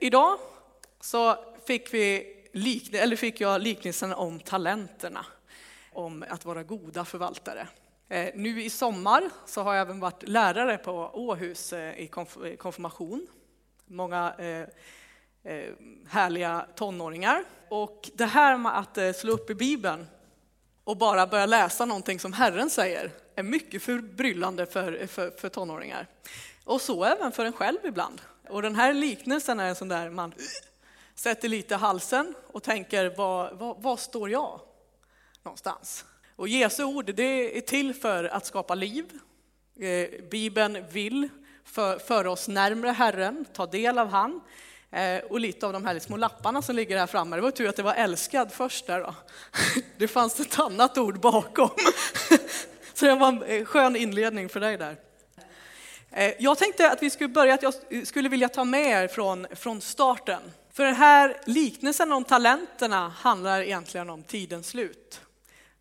idag så fick, vi likn- eller fick jag liknelsen om talenterna, om att vara goda förvaltare. Eh, nu i sommar så har jag även varit lärare på Åhus eh, i konf- eh, konfirmation. Många eh, eh, härliga tonåringar. Och det här med att eh, slå upp i Bibeln och bara börja läsa någonting som Herren säger är mycket förbryllande för, för, för tonåringar. Och så även för en själv ibland. Och den här liknelsen är en sån där man sätter lite i halsen och tänker, var, var, var står jag någonstans? Och Jesu ord, det är till för att skapa liv. Eh, Bibeln vill för, föra oss närmre Herren, ta del av han. Eh, och lite av de här små lapparna som ligger här framme, det var tur att det var älskad först där då. Det fanns ett annat ord bakom. Så det var en eh, skön inledning för dig där. Eh, jag tänkte att vi skulle börja, att jag skulle vilja ta med er från, från starten. För den här liknelsen om talenterna handlar egentligen om tidens slut.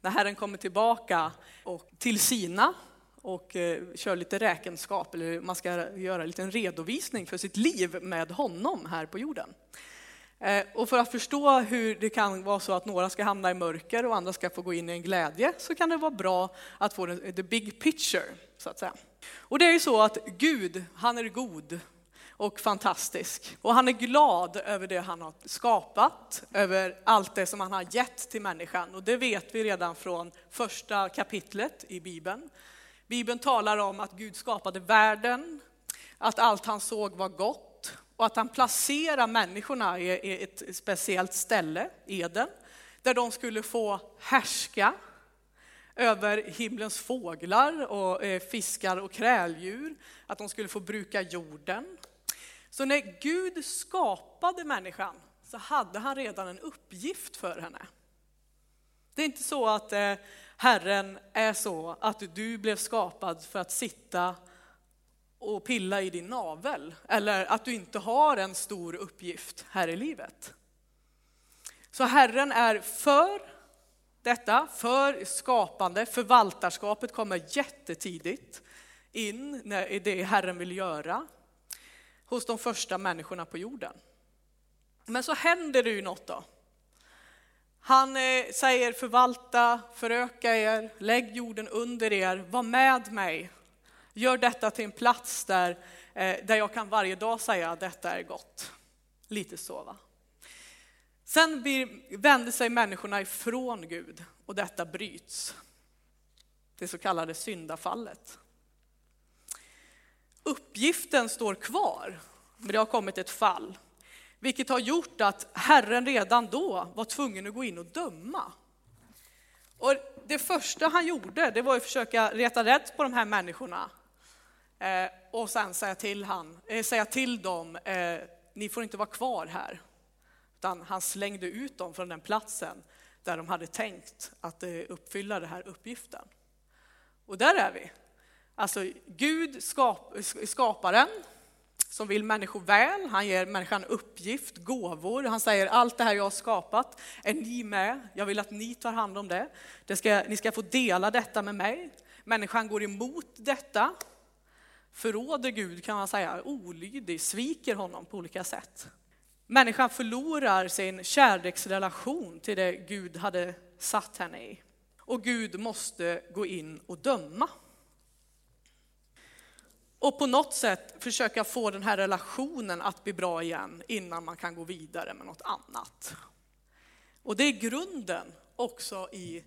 När Herren kommer tillbaka och till sina och eh, kör lite räkenskap, eller man ska göra en liten redovisning för sitt liv med honom här på jorden. Eh, och för att förstå hur det kan vara så att några ska hamna i mörker och andra ska få gå in i en glädje så kan det vara bra att få the big picture, så att säga. Och det är ju så att Gud, han är god och fantastisk. Och han är glad över det han har skapat, över allt det som han har gett till människan. Och det vet vi redan från första kapitlet i Bibeln. Bibeln talar om att Gud skapade världen, att allt han såg var gott och att han placerar människorna i i ett speciellt ställe, Eden, där de skulle få härska över himlens fåglar och eh, fiskar och kräldjur, att de skulle få bruka jorden. Så när Gud skapade människan så hade han redan en uppgift för henne. Det är inte så att eh, Herren är så att du blev skapad för att sitta och pilla i din navel eller att du inte har en stor uppgift här i livet. Så Herren är för detta, för skapande. Förvaltarskapet kommer jättetidigt in när- i det Herren vill göra hos de första människorna på jorden. Men så händer det ju något då. Han eh, säger förvalta, föröka er, lägg jorden under er, var med mig. Gör detta till en plats där, eh, där jag kan varje dag säga att detta är gott. Lite så va. Sen vänder sig människorna ifrån Gud och detta bryts. Det så kallade syndafallet. Uppgiften står kvar, men det har kommit ett fall. Vilket har gjort att Herren redan då var tvungen att gå in och döma. Och det första han gjorde, det var att försöka reta rätt på de här människorna. Eh, och sen säga till, han, eh, säga till dem, eh, ni får inte vara kvar här. Utan han slängde ut dem från den platsen där de hade tänkt att eh, uppfylla den här uppgiften. Och där är vi. Alltså Gud, skap, skaparen, som vill människor väl. Han ger människan uppgift, gåvor. Han säger allt det här jag har skapat, är ni med? Jag vill att ni tar hand om det. det ska, ni ska få dela detta med mig. Människan går emot detta, förråder Gud kan man säga, olydig, sviker honom på olika sätt. Människan förlorar sin kärleksrelation till det Gud hade satt henne i. Och Gud måste gå in och döma. Och på något sätt försöka få den här relationen att bli bra igen innan man kan gå vidare med något annat. Och det är grunden också i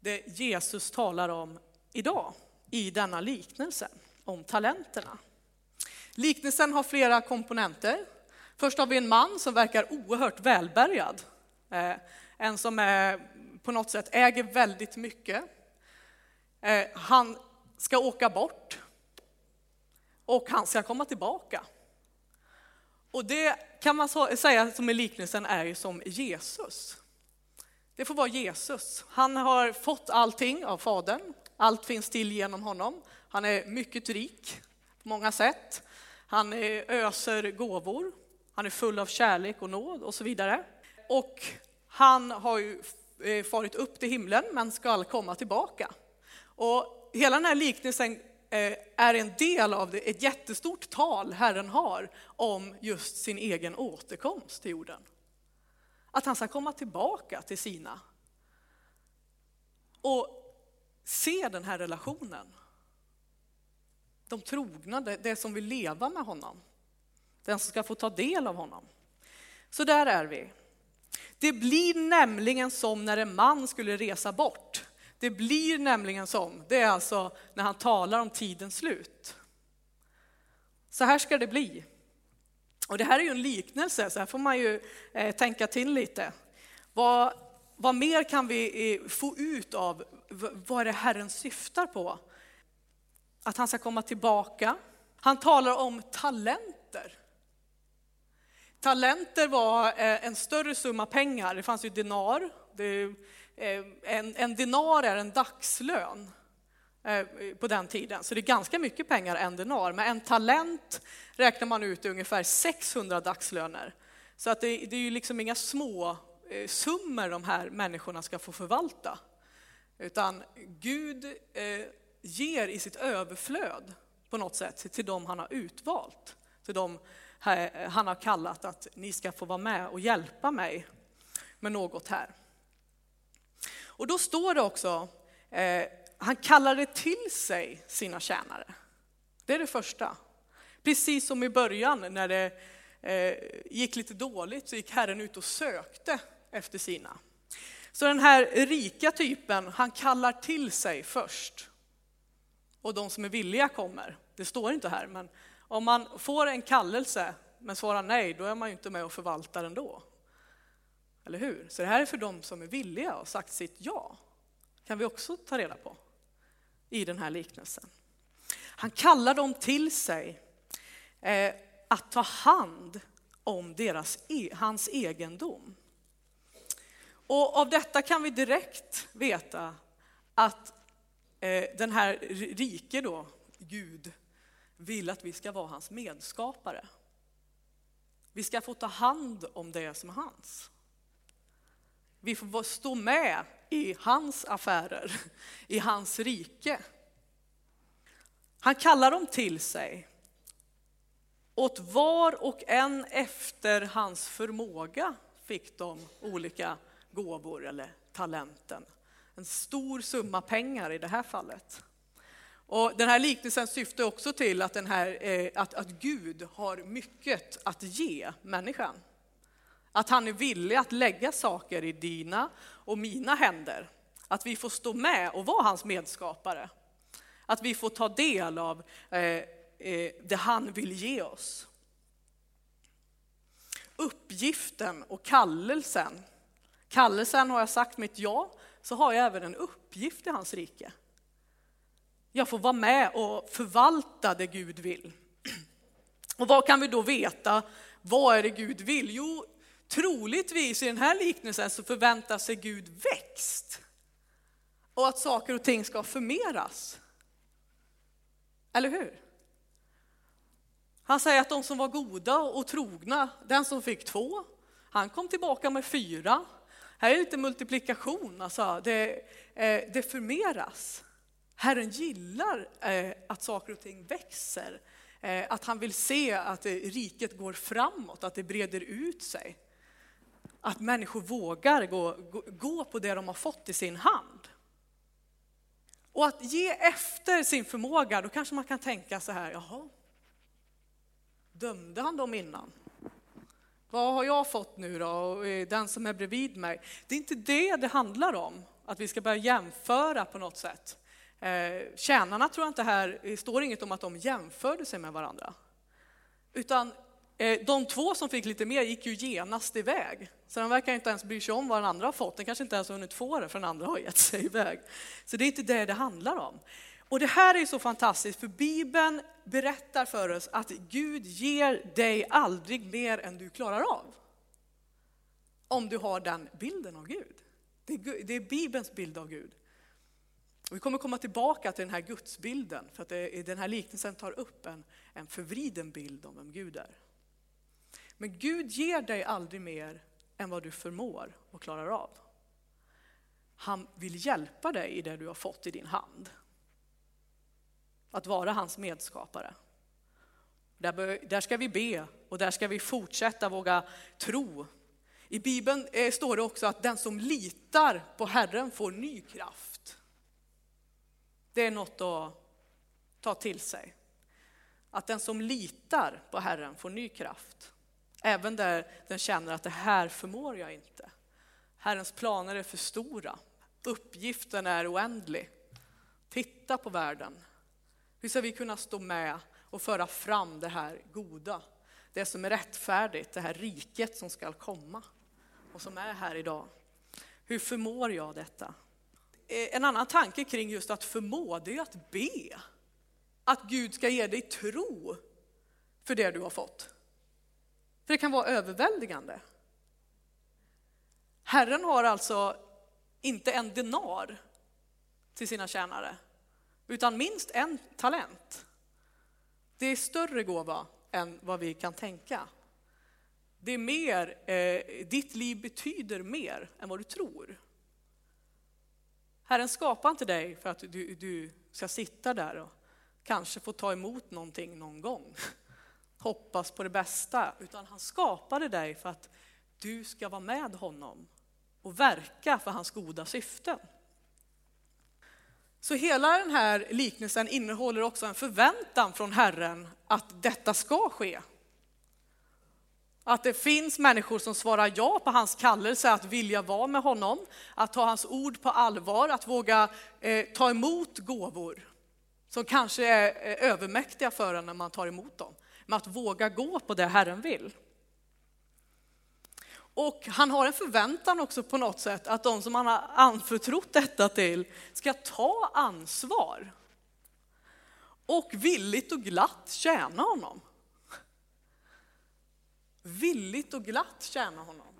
det Jesus talar om idag, i denna liknelse om talenterna. Liknelsen har flera komponenter. Först har vi en man som verkar oerhört välbärgad. Eh, en som är, på något sätt äger väldigt mycket. Eh, han ska åka bort och han ska komma tillbaka. Och det kan man säga som i liknelsen är ju som Jesus. Det får vara Jesus. Han har fått allting av Fadern. Allt finns till genom honom. Han är mycket rik på många sätt. Han öser gåvor. Han är full av kärlek och nåd och så vidare. Och han har ju eh, farit upp till himlen men ska komma tillbaka. Och hela den här liknelsen eh, är en del av det, ett jättestort tal Herren har om just sin egen återkomst till jorden. Att han ska komma tillbaka till sina. Och se den här relationen. De trogna, det som vill leva med honom. Den som ska få ta del av honom. Så där är vi. Det blir nämligen som när en man skulle resa bort. Det blir nämligen som, det är alltså när han talar om tidens slut. Så här ska det bli. Och det här är ju en liknelse, så här får man ju eh, tänka till lite. Vad, vad mer kan vi eh, få ut av vad är det Herren syftar på? Att han ska komma tillbaka. Han talar om talenter. Talenter var eh, en större summa pengar. Det fanns ju dinar. Det, eh, en, en dinar är en dagslön eh, på den tiden, så det är ganska mycket pengar en dinar. Men en talent räknar man ut är ungefär 600 dagslöner. Så att det, det är ju liksom inga små summor de här människorna ska få förvalta. Utan Gud ger i sitt överflöd på något sätt till dem han har utvalt. Till dem han har kallat att ni ska få vara med och hjälpa mig med något här. Och då står det också, eh, han kallade till sig sina tjänare. Det är det första. Precis som i början när det eh, gick lite dåligt så gick Herren ut och sökte efter sina. Så den här rika typen, han kallar till sig först. Och de som är villiga kommer. Det står inte här, men om man får en kallelse men svarar nej, då är man ju inte med och förvaltar ändå. Eller hur? Så det här är för de som är villiga och sagt sitt ja. kan vi också ta reda på i den här liknelsen. Han kallar dem till sig eh, att ta hand om deras, e, hans egendom. Och av detta kan vi direkt veta att eh, den här rike då, Gud, vill att vi ska vara hans medskapare. Vi ska få ta hand om det som är hans. Vi får stå med i hans affärer, i hans rike. Han kallar dem till sig. Åt var och en efter hans förmåga fick de olika gåvor eller talenten. En stor summa pengar i det här fallet. Och den här liknelsen syftar också till att, den här, eh, att, att Gud har mycket att ge människan. Att han är villig att lägga saker i dina och mina händer. Att vi får stå med och vara hans medskapare. Att vi får ta del av eh, eh, det han vill ge oss. Uppgiften och kallelsen. Kallelsen har jag sagt mitt ja, så har jag även en uppgift i hans rike. Jag får vara med och förvalta det Gud vill. Och vad kan vi då veta? Vad är det Gud vill? Jo, troligtvis i den här liknelsen så förväntar sig Gud växt. Och att saker och ting ska förmeras. Eller hur? Han säger att de som var goda och trogna, den som fick två, han kom tillbaka med fyra. Här är det lite multiplikation, alltså det, eh, det förmeras. Herren gillar eh, att saker och ting växer, eh, att han vill se att eh, riket går framåt, att det breder ut sig. Att människor vågar gå, gå på det de har fått i sin hand. Och att ge efter sin förmåga, då kanske man kan tänka så här, jaha, dömde han dem innan? Vad har jag fått nu då, och den som är bredvid mig? Det är inte det det handlar om, att vi ska börja jämföra på något sätt. Eh, tjänarna tror jag inte här, det står inget om att de jämförde sig med varandra. Utan eh, de två som fick lite mer gick ju genast iväg. Så de verkar inte ens bry sig om vad den andra har fått. Den kanske inte ens har hunnit få det för den andra har gett sig iväg. Så det är inte det det handlar om. Och det här är så fantastiskt för Bibeln berättar för oss att Gud ger dig aldrig mer än du klarar av. Om du har den bilden av Gud. Det är Bibelns bild av Gud. Och vi kommer komma tillbaka till den här gudsbilden, för att det, den här liknelsen tar upp en, en förvriden bild om vem Gud är. Men Gud ger dig aldrig mer än vad du förmår och klarar av. Han vill hjälpa dig i det du har fått i din hand. att vara hans medskapare. Där, där ska vi be och där ska vi fortsätta våga tro. I Bibeln eh, står det också att den som litar på Herren får ny kraft. Det är något att ta till sig. Att den som litar på Herren får ny kraft. Även där den känner att det här förmår jag inte. Herrens planer är för stora. Uppgiften är oändlig. Titta på världen. Hur ska vi kunna stå med och föra fram det här goda? Det som är rättfärdigt, det här riket som ska komma och som är här idag. Hur förmår jag detta? Eh, en annan tanke kring just att förmå, det är att be. Att Gud ska ge dig tro för det du har fått. För det kan vara överväldigande. Herren har alltså inte en denar till sina tjänare, utan minst en talent. Det är större gåva än vad vi kan tänka. Det är mer, eh, ditt liv betyder mer än vad du tror. Herren skapar inte dig för att du, du ska sitta där och kanske få ta emot någonting någon gång. Hoppas på det bästa. Utan han skapade dig för att du ska vara med honom och verka för hans goda syften. Så hela den här liknelsen innehåller också en förväntan från Herren att detta ska ske. Att det finns människor som svarar ja på hans kallelse att vilja vara med honom, att ta hans ord på allvar, att våga eh, ta emot gåvor som kanske är eh, övermäktiga för en när man tar emot dem. Men att våga gå på det Herren vill. Och han har en förväntan också på något sätt att de som han har anförtrott detta till ska ta ansvar. Och villigt och glatt tjäna honom. Villigt och glatt tjäna honom.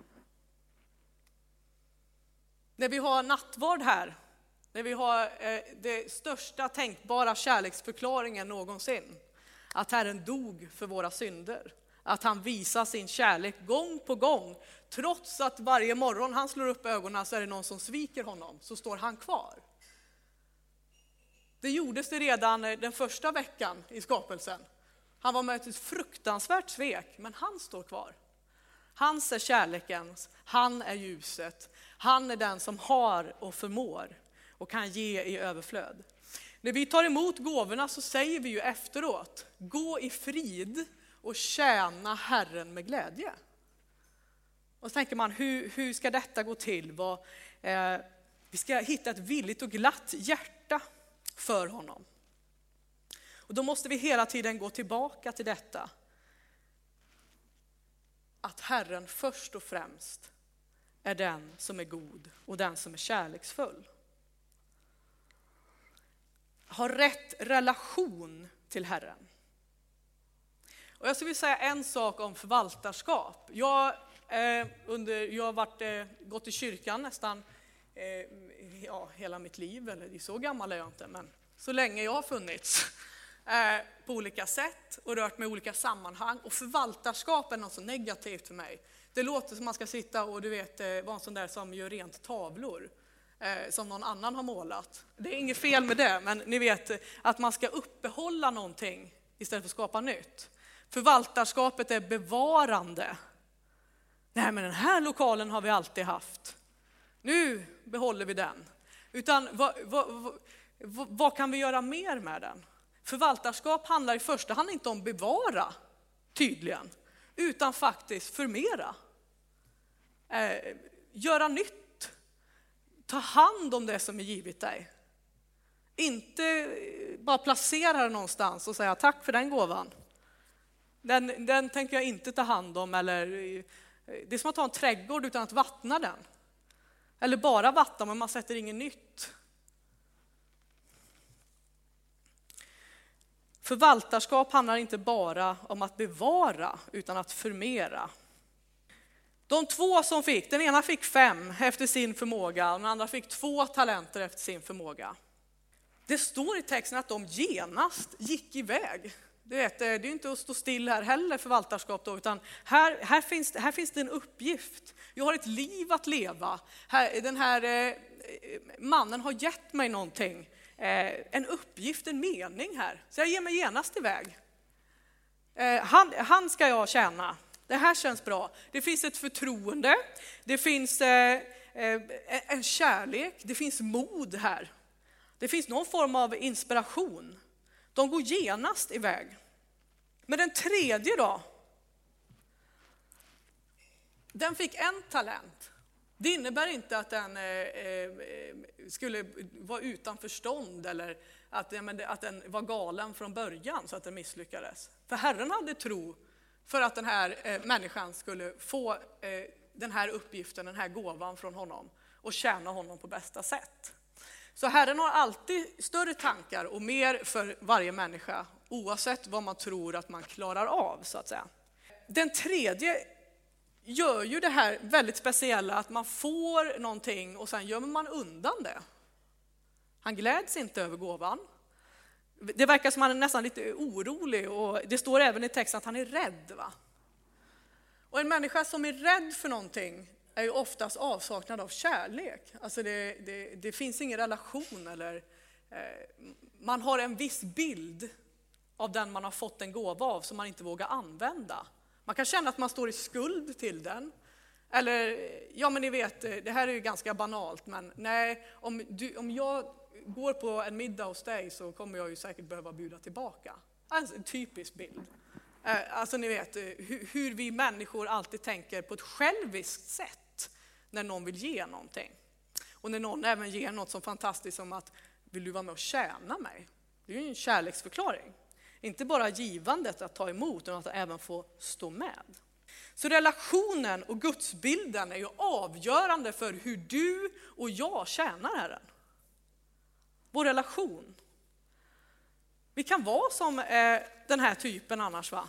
När vi har nattvard här, när vi har eh, det största tänkbara kärleksförklaringen någonsin, att Herren dog för våra synder, att han visar sin kärlek gång på gång, trots att varje morgon han slår upp ögonen så är det någon som sviker honom, så står han kvar. Det gjordes det redan eh, den första veckan i skapelsen. Han var med ett fruktansvärt svek, men han står kvar. Han är kärlekens, han är ljuset, han är den som har och förmår och kan ge i överflöd. När vi tar emot gåvorna så säger vi ju efteråt, gå i frid och tjäna Herren med glädje. Och så tänker man, hur, hur ska detta gå till? Vad, eh, vi ska hitta ett villigt och glatt hjärta för honom. Och då måste vi hela tiden gå tillbaka till detta. Att Herren först och främst är den som är god och den som är kärleksfull. Ha rätt relation till Herren. Och jag skulle vilja säga en sak om förvaltarskap. Jag, eh, under, jag har varit, eh, gått i kyrkan nästan eh, ja, hela mitt liv, eller så gammal är jag inte, men så länge jag har funnits. Eh, på olika sätt och rört mig i olika sammanhang. Och förvaltarskap är något så negativt för mig. Det låter som att man ska sitta och du vet, eh, vara en sån där som gör rent tavlor eh, som någon annan har målat. Det är inget fel med det, men ni vet att man ska uppehålla någonting istället för att skapa nytt. Förvaltarskapet är bevarande. Nej, men den här lokalen har vi alltid haft. Nu behåller vi den. Utan vad, vad, vad, vad kan vi göra mer med den? Förvaltarskap handlar i första hand inte om bevara, tydligen, utan faktiskt förmera. Eh, göra nytt. Ta hand om det som är givet dig. Inte eh, bara placera det någonstans och säga tack för den gåvan. Den, den tänker jag inte ta hand om. Eller, eh, det är som att ha en trädgård utan att vattna den. Eller bara vattna men man sätter inget nytt. Förvaltarskap handlar inte bara om att bevara utan att förmera. De två som fick, den ena fick fem efter sin förmåga och den andra fick två talenter efter sin förmåga. Det står i texten att de genast gick iväg. Du vet, det är inte att stå still här heller förvaltarskap då, utan här, här, finns, här finns det en uppgift. Jag har ett liv att leva. Här, den här eh, eh mannen har gett mig någonting. Eh, en uppgift, en mening här. Så jag ger mig genast iväg. Eh, han, han ska jag tjäna. Det här känns bra. Det finns ett förtroende, det finns eh, en kärlek, det finns mod här. Det finns någon form av inspiration. De går genast iväg. Men den tredje då? Den fick en talent. Det innebär inte att den eh, eh, skulle vara utan förstånd eller att, att den var galen från början så att den misslyckades. För Herren hade tro för att den här eh, människan skulle få den här uppgiften, den här gåvan från honom och tjäna honom på bästa sätt. Så Herren har alltid större tankar och mer för varje människa oavsett vad man tror att man klarar av så att säga. Den tredje gör ju det här väldigt speciella att man får någonting och sen gömmer man undan det. Han gläds inte över gåvan. Det verkar som att han är nästan lite orolig och det står även i texten att han är rädd. Va? Och en människa som är rädd för någonting är ju oftast avsaknad av kärlek. Alltså det, det, det finns ingen relation eller eh, man har en viss bild av den man har fått en gåva av som man inte vågar använda. Man kan känna att man står i skuld till den. Eller, ja men ni vet, eh, det här är ju ganska banalt, men nej, om, du, om jag går på en middag hos dig så kommer jag ju säkert behöva bjuda tillbaka. Alltså, en typisk bild. Eh, alltså ni vet eh, hur vi människor alltid tänker på ett själviskt sätt när någon vill ge någonting. Och när någon även ger något så fantastiskt som att vill du vara med och tjäna mig? Det är ju en kärleksförklaring. Inte bara givandet att ta emot, utan att även få stå med. Så relationen och gudsbilden är ju avgörande för hur du och jag tjänar Herren. Vår relation. Vi kan vara som eh, den här typen annars va?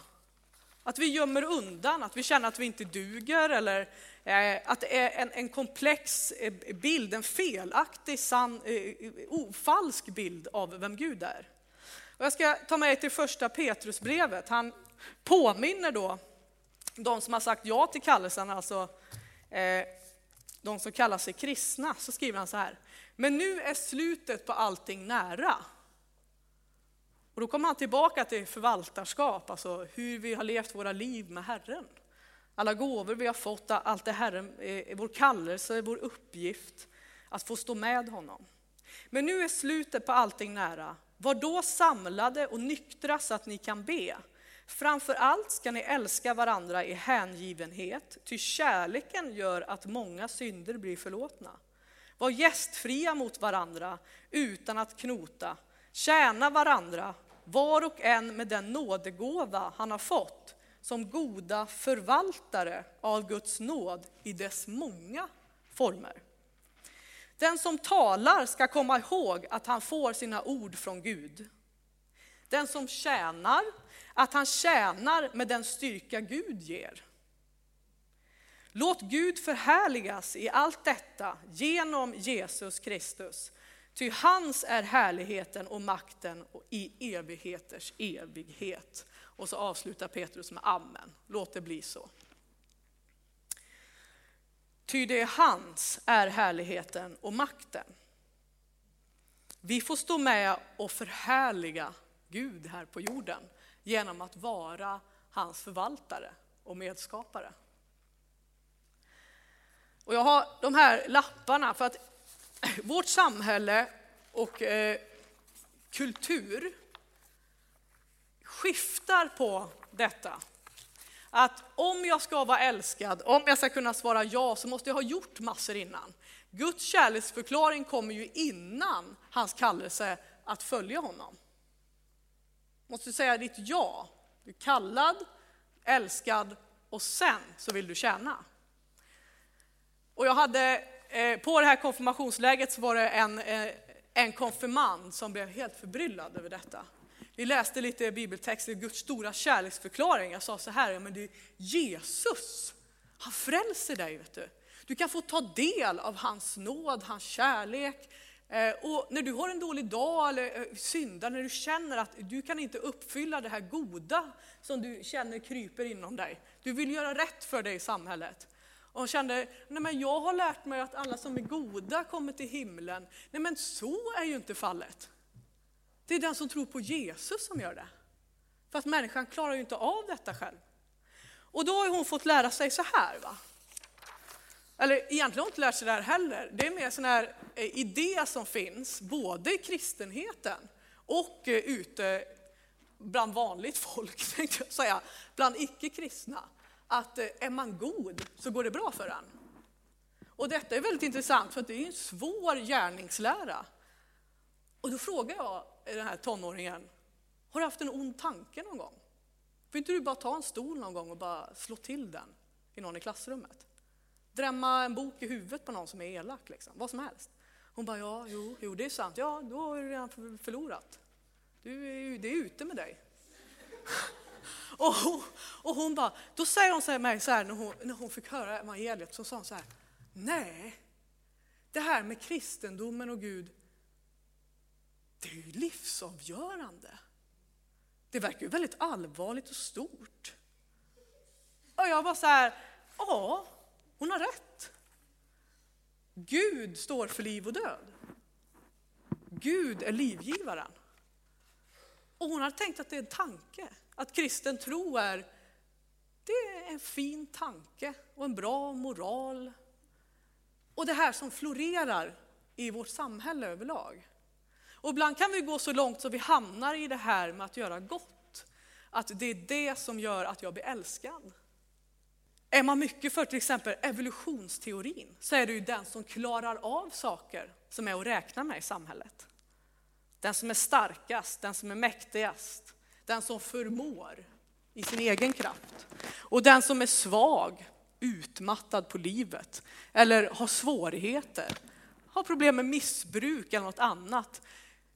Att vi gömmer undan, att vi känner att vi inte duger eller eh, att det är en, en komplex eh, bild, en felaktig, sann, ofalsk bild av vem Gud är. Och jag ska ta med er till första Petrusbrevet. Han påminner då de som har sagt ja till kallelsen, alltså eh, de som kallar sig kristna, så skriver han så här. Men nu är slutet på allting nära. Och då kommer han tillbaka till förvaltarskap, alltså hur vi har levt våra liv med Herren. Alla gåvor vi har fått, allt det Herren, eh, vår kallelse, vår uppgift, att få stå med honom. Men nu är slutet på allting nära. Var då samlade och nyktra så att ni kan be. Framför allt ska ni älska varandra i hängivenhet, ty kärleken gör att många synder blir förlåtna. Var gästfria mot varandra utan att knota. Tjäna varandra, var och en med den nådegåva han har fått, som goda förvaltare av Guds nåd i dess många former. Den som talar ska komma ihåg att han får sina ord från Gud. Den som tjänar, att han tjänar med den styrka Gud ger. Låt Gud förhärligas i allt detta genom Jesus Kristus. Ty hans är härligheten och makten i evigheters evighet. Och så avslutar Petrus med amen. Låt det bli så. Ty det är hans är härligheten och makten. Vi får stå med och förhärliga Gud här på jorden genom att vara hans förvaltare och medskapare. Och jag har de här lapparna för att vårt samhälle och eh, kultur skiftar på detta. Att om jag ska vara älskad, om jag ska kunna svara ja, så måste jag ha gjort massor innan. Guds kärleksförklaring kommer ju innan hans kallelse att följa honom. Måste du säga ditt ja. Du är kallad, älskad och sen så vill du tjäna. Och jag hade, eh, på det här konfirmationsläget så var det en, eh, en konfirmand som blev helt förbryllad över detta. Vi läste lite bibeltexter, Guds stora kärleksförklaring. Jag sa så här, men det är Jesus, han frälser dig. Vet du. du kan få ta del av hans nåd, hans kärlek. Eh, och när du har en dålig dag eller eh, syndar, när du känner att du kan inte uppfylla det här goda som du känner kryper inom dig. Du vill göra rätt för dig i samhället. Och kände, nej men jag har lärt mig att alla som är goda kommer till himlen. Nej men så är ju inte fallet. Det är den som tror på Jesus som gör det. För att människan klarar ju inte av detta själv. Och då har hon fått lära sig så här. Va? Eller egentligen har hon inte lärt sig det här heller. Det är mer sån här eh, idé som finns, både i kristenheten och eh, ute bland vanligt folk, tänkte jag säga, bland icke-kristna. Att eh, är man god så går det bra för en. Och detta är väldigt intressant för det är en svår gärningslära. Då frågar jag den här tonåringen, har du haft en ond tanke någon gång? Får inte du bara ta en stol någon gång och bara slå till den i någon i klassrummet? Drämma en bok i huvudet på någon som är elak, liksom. vad som helst. Hon bara, ja, jo, jo, det är sant. Ja, då har du redan förlorat. Du är, det är ute med dig. och, hon, och hon bara, då säger hon till mig så här när hon, när hon fick höra evangeliet, så sa hon så här, nej, det här med kristendomen och Gud, det är ju livsavgörande. Det verkar ju väldigt allvarligt och stort. Och jag var så här, ja, hon har rätt. Gud står för liv och död. Gud är livgivaren. Och hon har tänkt att det är en tanke, att kristen tro är, det är en fin tanke och en bra moral. Och det här som florerar i vårt samhälle överlag. Och ibland kan vi gå så långt så vi hamnar i det här med att göra gott. Att det är det som gör att jag blir älskad. Är man mycket för till exempel evolutionsteorin så är det ju den som klarar av saker som är att räkna med i samhället. Den som är starkast, den som är mäktigast, den som förmår i sin egen kraft. Och den som är svag, utmattad på livet eller har svårigheter, har problem med missbruk eller något annat.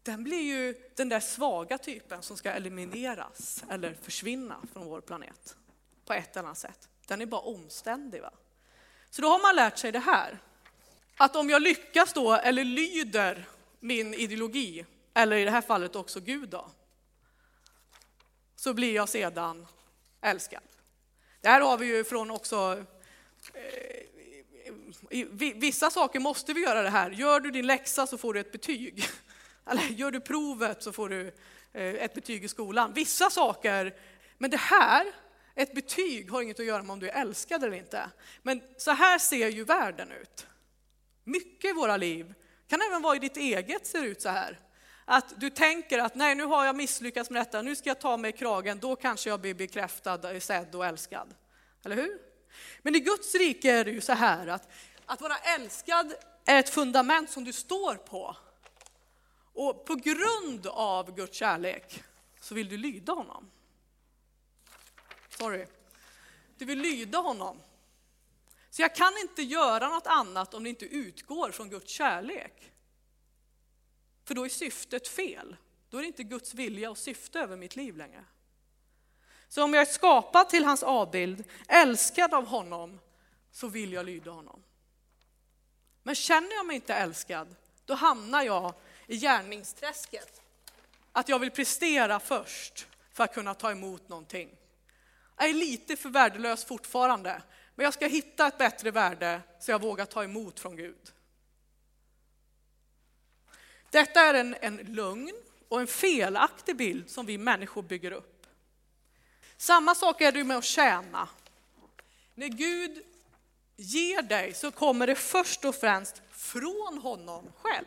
Den blir ju den där svaga typen som ska elimineras eller försvinna från vår planet på ett eller annat sätt. Den är bara omständig. Va? Så då har man lärt sig det här. Att om jag lyckas då, eller lyder min ideologi, eller i det här fallet också Gud då, så blir jag sedan älskad. Det här har vi ju från också, eh, vissa saker måste vi göra det här. Gör du din läxa så får du ett betyg. Eller gör du provet så får du eh, ett betyg i skolan. Vissa saker, men det här ett betyg har inget att göra med om du är älskad eller inte. Men så här ser ju världen ut. Mycket i våra liv, kan även vara i ditt eget, ser ut så här. Att du tänker att nej, nu har jag misslyckats med detta, nu ska jag ta mig i kragen, då kanske jag blir bekräftad, sedd och älskad. Eller hur? Men i Guds rike är det ju så här att, att vara älskad är ett fundament som du står på. Och på grund av Guds kärlek så vill du lyda honom. Sorry. Du vill lyda honom. Så jag kan inte göra något annat om det inte utgår från Guds kärlek. För då är syftet fel. Då är det inte Guds vilja och syfte över mitt liv längre. Så om jag är skapad till hans avbild, älskad av honom, så vill jag lyda honom. Men känner jag mig inte älskad, då hamnar jag i gärningsträsket. Att jag vill prestera först för att kunna ta emot någonting. Jag är lite för värdelös fortfarande, men jag ska hitta ett bättre värde så jag vågar ta emot från Gud. Detta är en, en lögn och en felaktig bild som vi människor bygger upp. Samma sak är det med att tjäna. När Gud ger dig så kommer det först och främst från honom själv.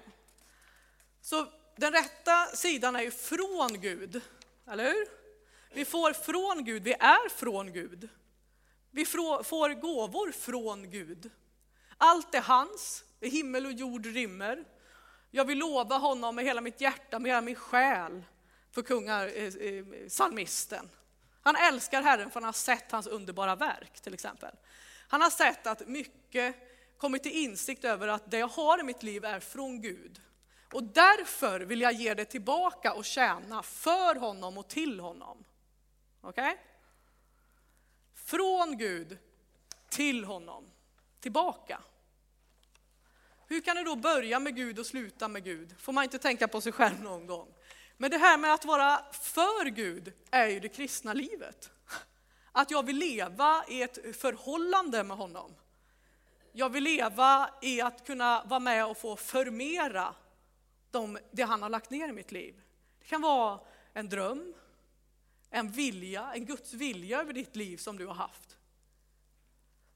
Så den rätta sidan är ju från Gud, eller hur? Vi får från Gud, vi är från Gud. Vi får gåvor från Gud. Allt är hans, det himmel och jord rymmer. Jag vill lova honom med hela mitt hjärta, med hela min själ, för kungar, eh, eh psalmisten. Han älskar Herren för han har sett hans underbara verk till exempel. Han har sett att mycket kommit till insikt över att det jag har i mitt liv är från Gud. Och därför vill jag ge det tillbaka och tjäna för honom och till honom. Okej? Okay? Från Gud till honom, tillbaka. Hur kan det då börja med Gud och sluta med Gud? Får man inte tänka på sig själv någon gång? Men det här med att vara för Gud är ju det kristna livet. Att jag vill leva i ett förhållande med honom. Jag vill leva i att kunna vara med och få förmera de, det han har lagt ner i mitt liv. Det kan vara en dröm, en vilja, en Guds vilja över ditt liv som du har haft.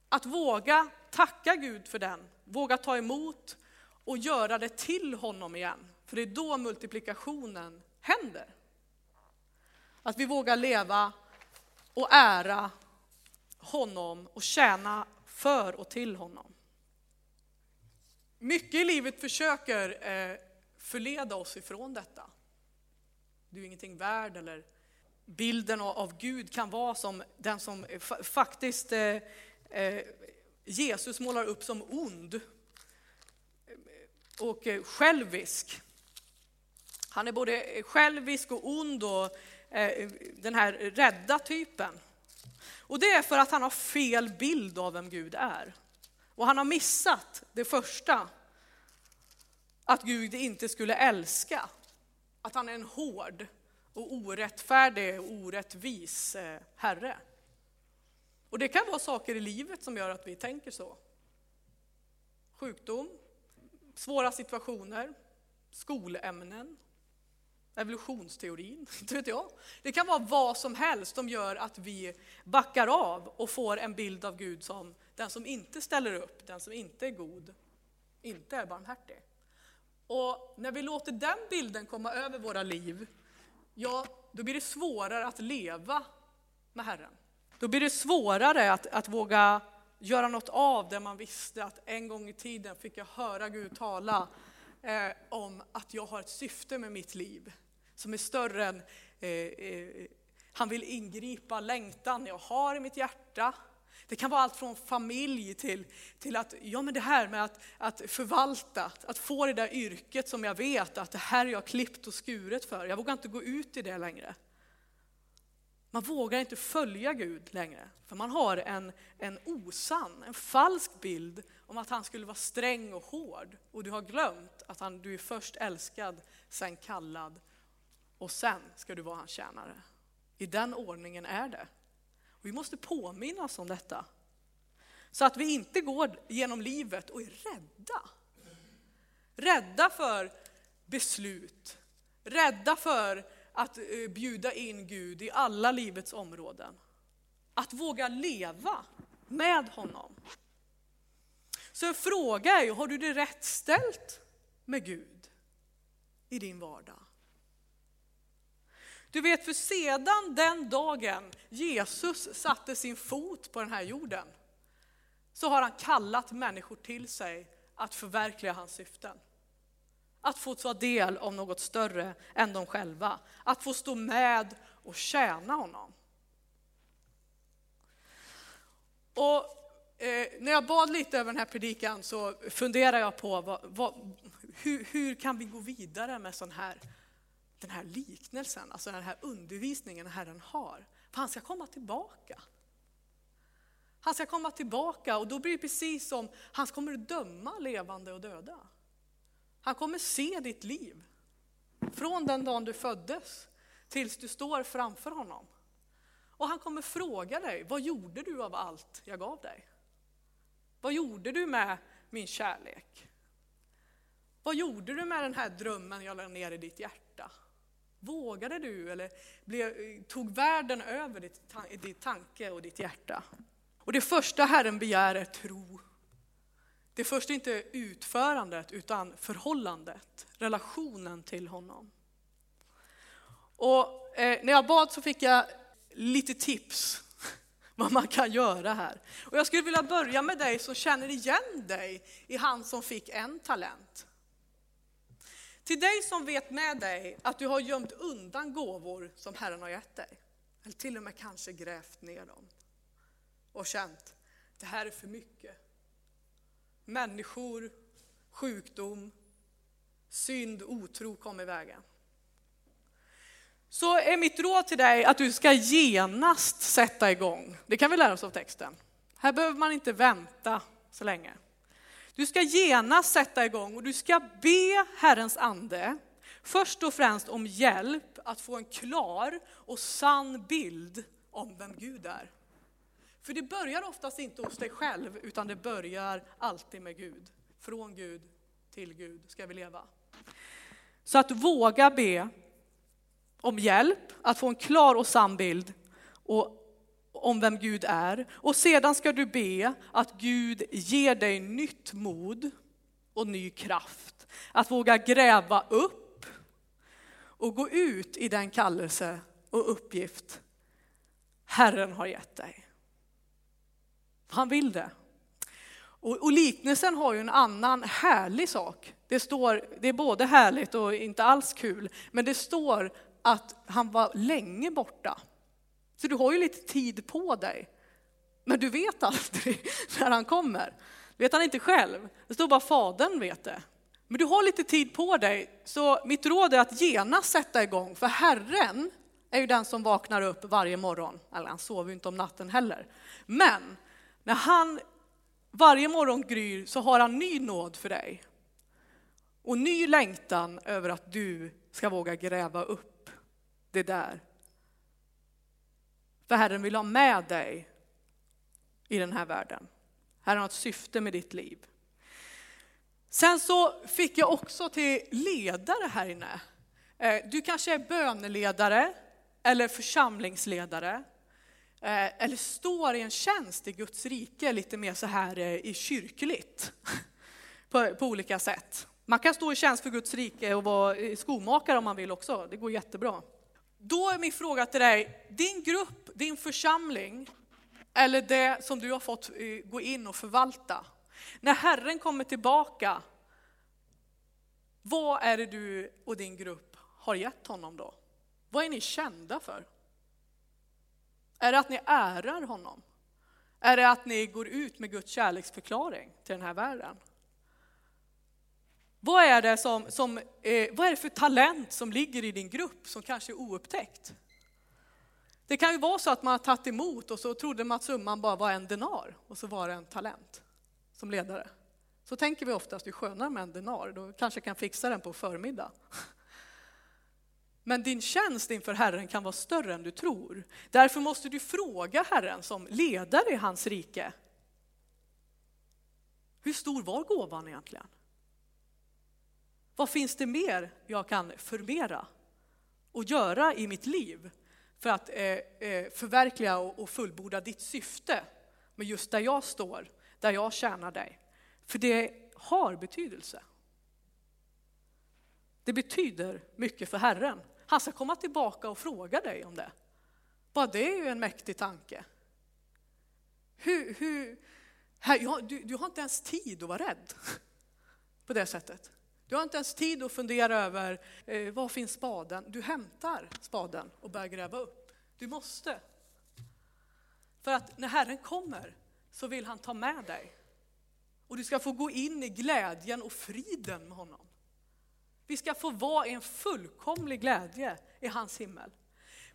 Att våga tacka Gud för den, våga ta emot och göra det till honom igen. För det är då multiplikationen händer. Att vi vågar leva och ära honom och tjäna för och till honom. Mycket i livet försöker eh, förleda oss ifrån detta. Du är ingenting värd eller bilden av Gud kan vara som den som faktiskt eh, eh, Jesus målar upp som ond eh, och självisk. Han är både självisk och ond och den här rädda typen. Och det är för att han har fel bild av vem Gud är. Och han har missat det första, att Gud inte skulle älska. Att han är en hård och orättfärdig och orättvis eh, Herre. Och det kan vara saker i livet som gör att vi tänker så. Sjukdom, svåra situationer, skolämnen, evolutionsteorin, inte vet jag. Det kan vara vad som helst som gör att vi backar av och får en bild av Gud som den som inte ställer upp, den som inte är god, inte är barmhärtig. Och när vi låter den bilden komma över våra liv, ja, då blir det svårare att leva med Herren. Då blir det svårare att, att våga göra något av det man visste att en gång i tiden fick jag höra Gud tala eh, om att jag har ett syfte med mitt liv som är större än eh, eh, han vill ingripa längtan jag har i mitt hjärta. Det kan vara allt från familj till, till att, ja men det här med att, att förvalta, att få det där yrket som jag vet att det här är jag klippt och skuret för. Jag vågar inte gå ut i det längre. Man vågar inte följa Gud längre, för man har en, en osann, en falsk bild om att han skulle vara sträng och hård. Och du har glömt att han, du är först älskad, sen kallad och sen ska du vara hans tjänare. I den ordningen är det. Vi måste påminnas om detta. Så att vi inte går genom livet och är rädda. Rädda för beslut, rädda för att eh, bjuda in Gud i alla livets områden. Att våga leva med honom. Så en fråga är ju, har du det rätt ställt med Gud i din vardag? Du vet, för sedan den dagen Jesus satte sin fot på den här jorden så har han kallat människor till sig att förverkliga hans syften. Att få ta del av något större än de själva. Att få stå med och tjäna honom. Och eh, när jag bad lite över den här predikan så funderade jag på vad, vad, hur, hur kan vi gå vidare med sån här den här liknelsen, alltså den här undervisningen Herren har. För han ska komma tillbaka. Han ska komma tillbaka och då blir det precis som han kommer att döma levande och döda. Han kommer se ditt liv. Från den dagen du föddes tills du står framför honom. Och han kommer fråga dig, vad gjorde du av allt jag gav dig? Vad gjorde du med min kärlek? Vad gjorde du med den här drömmen jag lade ner i ditt hjärta? Vågade du eller blev, tog världen över ditt, ditt tanke och ditt hjärta? Och det första Herren begär är tro. Det första är inte utförandet utan förhållandet, relationen till honom. Och eh, när jag bad så fick jag lite tips vad man kan göra här. Och jag skulle vilja börja med dig som känner igen dig i han som fick en talent. Till dig som vet med dig att du har gömt undan gåvor som Herren har gett dig. Eller till och med kanske grävt ner dem. Och känt, det här är för mycket. Människor, sjukdom, synd, otro kom i vägen. Så är mitt råd till dig att du ska genast sätta igång. Det kan vi lära oss av texten. Här behöver man inte vänta så länge. Du ska genast sätta igång och du ska be Herrens ande först och främst om hjälp att få en klar och sann bild om vem Gud är. För det börjar oftast inte hos dig själv utan det börjar alltid med Gud. Från Gud till Gud ska vi leva. Så att våga be om hjälp att få en klar och sann bild och, om vem Gud är. Och sedan ska du be att Gud ger dig nytt mod och ny kraft. Att våga gräva upp och gå ut i den kallelse och uppgift Herren har gett dig. Han vill det. Och, och, liknelsen har ju en annan härlig sak. Det, står, det är både härligt och inte alls kul, men det står att han var länge borta. Så du har ju lite tid på dig. Men du vet aldrig när han kommer. Det vet han inte själv. Det står bara Fadern vet det. Men du har lite tid på dig, så mitt råd är att genast sätta igång, för Herren är ju den som vaknar upp varje morgon. Eller han sover ju inte om natten heller. Men när han varje morgon gryr så har han ny nåd för dig. Och ny längtan över att du ska våga gräva upp det där. För Herren vill ha med dig i den här världen. Herren har ett syfte med ditt liv. Sen så fick jag också till ledare här inne. Eh, du kanske är böneledare eller församlingsledare eh, eller står i en tjänst i Guds rike lite mer så här eh, i kyrkligt på, på olika sätt. Man kan stå i tjänst för Guds rike och vara skomakare om man vill också, det går jättebra. Då är min fråga till dig, din grupp, din församling, eller det som du har fått eh, gå in och förvalta. När Herren kommer tillbaka, vad är det du och din grupp har gett honom då? Vad är ni kända för? Är det att ni ärar honom? Är det att ni går ut med Guds kärleksförklaring till den här världen? Vad är det, som, som eh, vad är det för talent som ligger i din grupp som kanske är oupptäckt? Det kan ju vara så att man har tagit emot och så trodde man att summan bara var en denar och så var det en talent som ledare. Så tänker vi oftast, det är skönare med en denar, då kanske jag kan fixa den på förmiddag. Men din tjänst inför Herren kan vara större än du tror. Därför måste du fråga Herren som ledare i hans rike. Hur stor var gåvan egentligen? Vad finns det mer jag kan förmera och göra i mitt liv för att eh, eh, förverkliga och fullborda ditt syfte med just där jag står, där jag tjänar dig? För det har betydelse. Det betyder mycket för Herren. Han ska komma tillbaka och fråga dig om det. Bara det är ju en mäktig tanke. Hur, hur, här, du, du har inte ens tid att vara rädd på det sättet. Du har inte ens tid att fundera över eh, var finns spaden. Du hämtar spaden och börjar gräva upp. Du måste. För att när Herren kommer så vill han ta med dig. Och du ska få gå in i glädjen och friden med honom. Vi ska få vara i en fullkomlig glädje i hans himmel.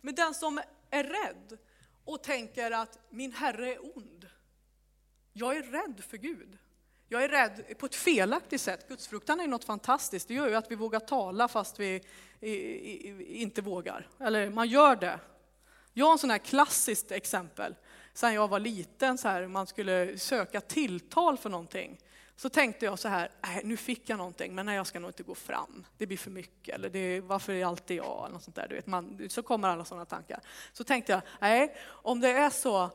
Men den som är rädd och tänker att min Herre är ond. Jag är rädd för Gud. Jag är rädd på ett felaktigt sätt. Gudsfruktan är något fantastiskt. Det gör ju att vi vågar tala fast vi inte vågar. Eller man gör det. Jag har en sån här klassiskt exempel. Sen jag var liten, så här, man skulle söka tilltal för någonting så tänkte jag så här, äh, nu fick jag någonting, men nej, jag ska nog inte gå fram. Det blir för mycket, eller det, varför är alltid jag? Eller något sånt där, du vet, man, så kommer alla sådana tankar. Så tänkte jag, nej, om det är så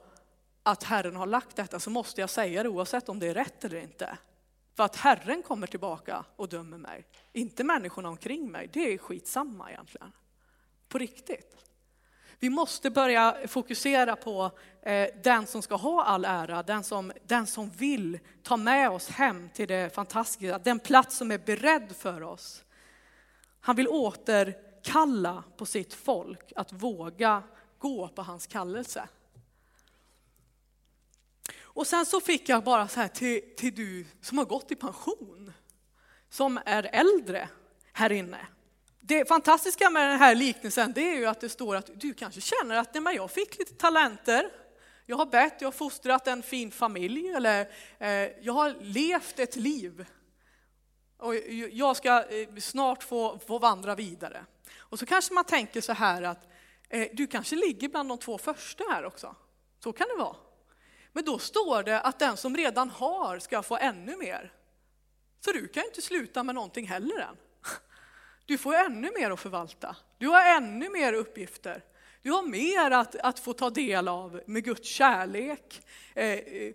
att Herren har lagt detta så måste jag säga det oavsett om det är rätt eller inte. För att Herren kommer tillbaka och dömer mig, inte människorna omkring mig. Det är skitsamma egentligen. På riktigt. Vi måste börja fokusera på eh, den som ska ha all ära, den som, den som vill ta med oss hem till det fantastiska, den plats som är beredd för oss. Han vill återkalla på sitt folk att våga gå på hans kallelse. Och sen så fick jag bara så här till, till du som har gått i pension, som är äldre här inne. Det fantastiska med den här liknelsen det är ju att det står att du kanske känner att nej, jag fick lite talenter, jag har bett, jag har fostrat en fin familj eller eh, jag har levt ett liv. Och jag ska eh, snart få, få vandra vidare. Och så kanske man tänker så här att eh, du kanske ligger bland de två första här också. Så kan det vara. Men då står det att den som redan har ska få ännu mer. Så du kan inte sluta med någonting heller än. Du får ännu mer att förvalta. Du har ännu mer uppgifter. Du har mer att, att få ta del av med Guds kärlek. Eh, eh,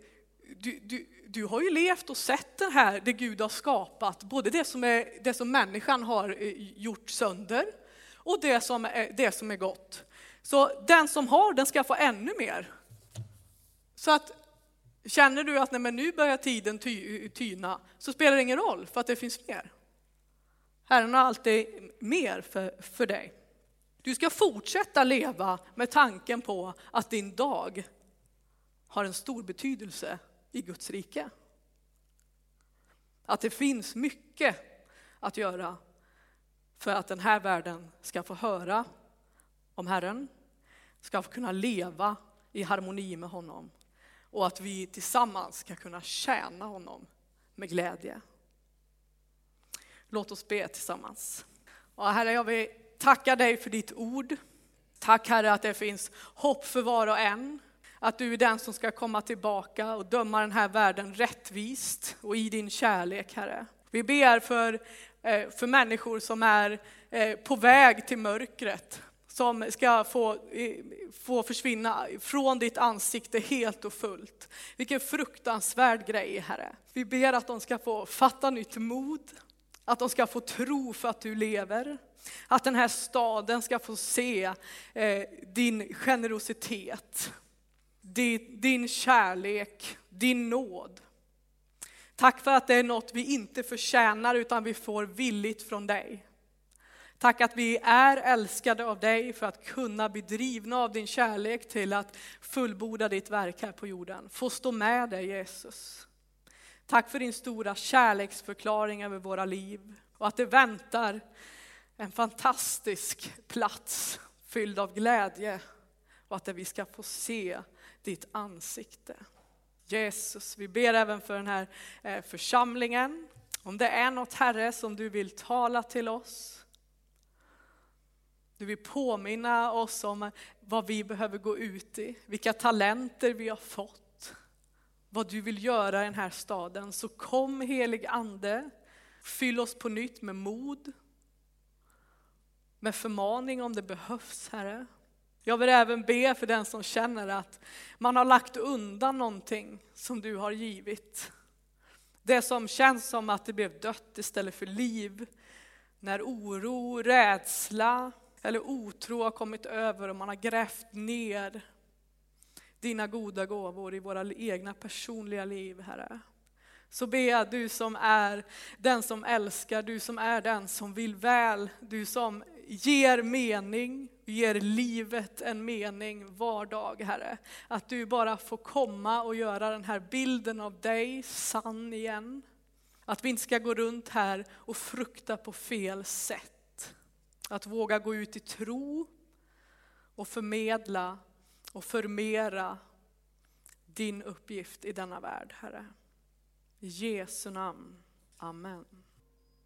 du, du, du har ju levt och sett det här, det Gud har skapat, både det som, är, det som människan har eh, gjort sönder och det som, är, det som är gott. Så den som har, den ska få ännu mer. Så att känner du att nej, men nu börjar tiden ty, tyna, så spelar det ingen roll för att det finns mer. Herren har alltid mer för, för dig. Du ska fortsätta leva med tanken på att din dag har en stor betydelse i Guds rike. Att det finns mycket att göra för att den här världen ska få höra om Herren, ska få kunna leva i harmoni med honom och att vi tillsammans ska kunna tjäna honom med glädje. Låt oss be tillsammans. Och herre, jag vill tacka dig för ditt ord. Tack Herre att det finns hopp för var och en. Att du är den som ska komma tillbaka och döma den här världen rättvist och i din kärlek Herre. Vi ber för, eh, för människor som är eh, på väg till mörkret, som ska få, få försvinna från ditt ansikte helt och fullt. Vilken fruktansvärd grej Herre. Vi ber att de ska få fatta nytt mod, att de ska få tro för att du lever. Att den här staden ska få se eh, din generositet, din, din kärlek, din nåd. Tack för att det är något vi inte förtjänar utan vi får villigt från dig. Tack att vi är älskade av dig för att kunna bli drivna av din kärlek till att fullborda ditt verk här på jorden. Få stå med dig Jesus. Tack för din stora kärleksförklaring över våra liv och att det väntar en fantastisk plats fylld av glädje och att vi ska få se ditt ansikte. Jesus, vi ber även för den här eh, församlingen. Om det är något Herre som du vill tala till oss. Du vill påminna oss om vad vi behöver gå ut i, vilka talenter vi har fått vad du vill göra i den här staden. Så kom helig ande, fyll oss på nytt med mod, med förmaning om det behövs Herre. Jag vill även be för den som känner att man har lagt undan någonting som du har givit. Det som känns som att det blev dött istället för liv. När oro, rädsla eller otro har kommit över och man har grävt ner dina goda gåvor i våra egna personliga liv, Herre. Så ber jag, du som är den som älskar, du som är den som vill väl, du som ger mening, ger livet en mening var dag, Herre. Att du bara får komma och göra den här bilden av dig sann igen. Att vi inte ska gå runt här och frukta på fel sätt. Att våga gå ut i tro och förmedla och förmera din uppgift i denna värld, Herre. I Jesu namn. Amen.